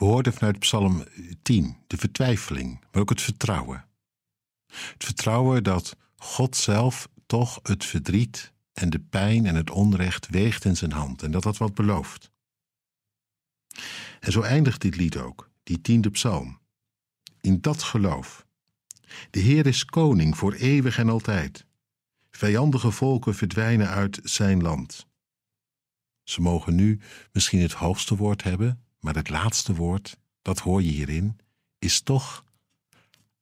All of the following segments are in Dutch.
We hoorden vanuit Psalm 10 de vertwijfeling, maar ook het vertrouwen. Het vertrouwen dat God zelf toch het verdriet en de pijn en het onrecht weegt in zijn hand en dat dat wat belooft. En zo eindigt dit lied ook, die tiende psalm. In dat geloof. De Heer is koning voor eeuwig en altijd. Vijandige volken verdwijnen uit zijn land. Ze mogen nu misschien het hoogste woord hebben, maar het laatste woord, dat hoor je hierin, is toch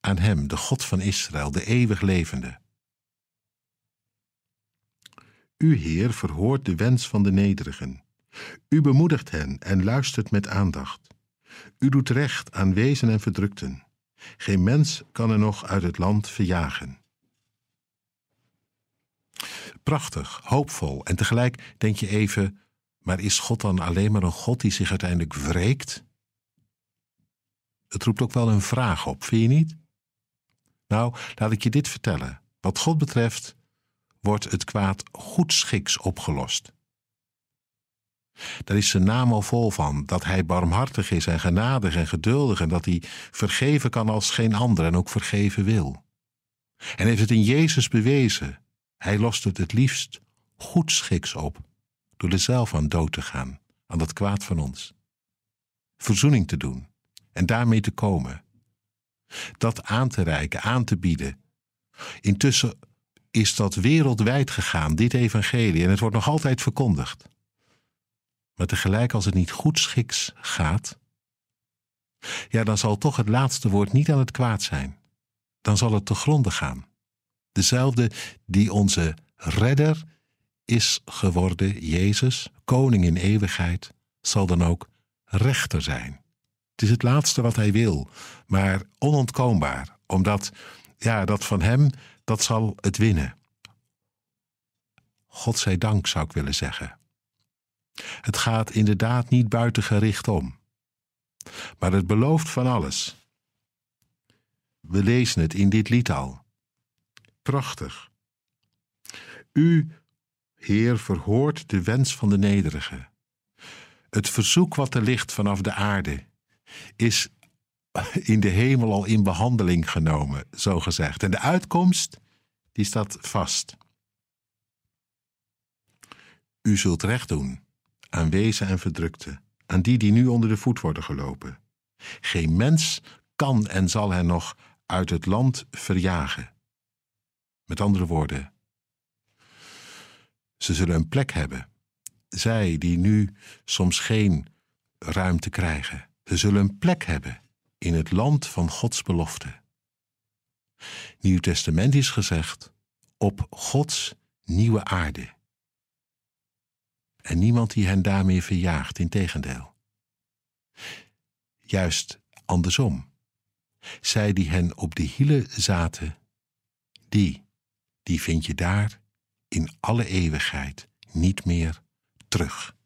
aan Hem, de God van Israël, de eeuwig levende. U, Heer, verhoort de wens van de nederigen. U bemoedigt hen en luistert met aandacht. U doet recht aan wezen en verdrukten. Geen mens kan er nog uit het land verjagen. Prachtig, hoopvol en tegelijk denk je even: maar is God dan alleen maar een God die zich uiteindelijk wreekt? Het roept ook wel een vraag op, vind je niet? Nou, laat ik je dit vertellen. Wat God betreft wordt het kwaad goedschiks opgelost. Daar is zijn naam al vol van, dat hij barmhartig is en genadig en geduldig en dat hij vergeven kan als geen ander en ook vergeven wil. En heeft het in Jezus bewezen. Hij lost het het liefst goedschiks op, door er zelf aan dood te gaan, aan dat kwaad van ons. Verzoening te doen en daarmee te komen. Dat aan te reiken, aan te bieden. Intussen is dat wereldwijd gegaan, dit evangelie, en het wordt nog altijd verkondigd. Maar tegelijk als het niet goed schiks gaat, ja, dan zal toch het laatste woord niet aan het kwaad zijn. Dan zal het te gronden gaan. Dezelfde die onze redder is geworden, Jezus, koning in eeuwigheid, zal dan ook rechter zijn. Het is het laatste wat hij wil, maar onontkoombaar, omdat ja, dat van hem, dat zal het winnen. God zij dank, zou ik willen zeggen. Het gaat inderdaad niet buitengericht om. Maar het belooft van alles. We lezen het in dit lied al. Prachtig. U, Heer, verhoort de wens van de nederige. Het verzoek wat er ligt vanaf de aarde is in de hemel al in behandeling genomen, zo gezegd. En de uitkomst, die staat vast. U zult recht doen aan wezen en verdrukte, aan die die nu onder de voet worden gelopen. Geen mens kan en zal hen nog uit het land verjagen. Met andere woorden, ze zullen een plek hebben. Zij die nu soms geen ruimte krijgen, ze zullen een plek hebben in het land van Gods belofte. Nieuw Testament is gezegd op Gods nieuwe aarde. En niemand die hen daarmee verjaagt, in tegendeel. Juist andersom. Zij die hen op de hielen zaten, die, die vind je daar in alle eeuwigheid niet meer terug.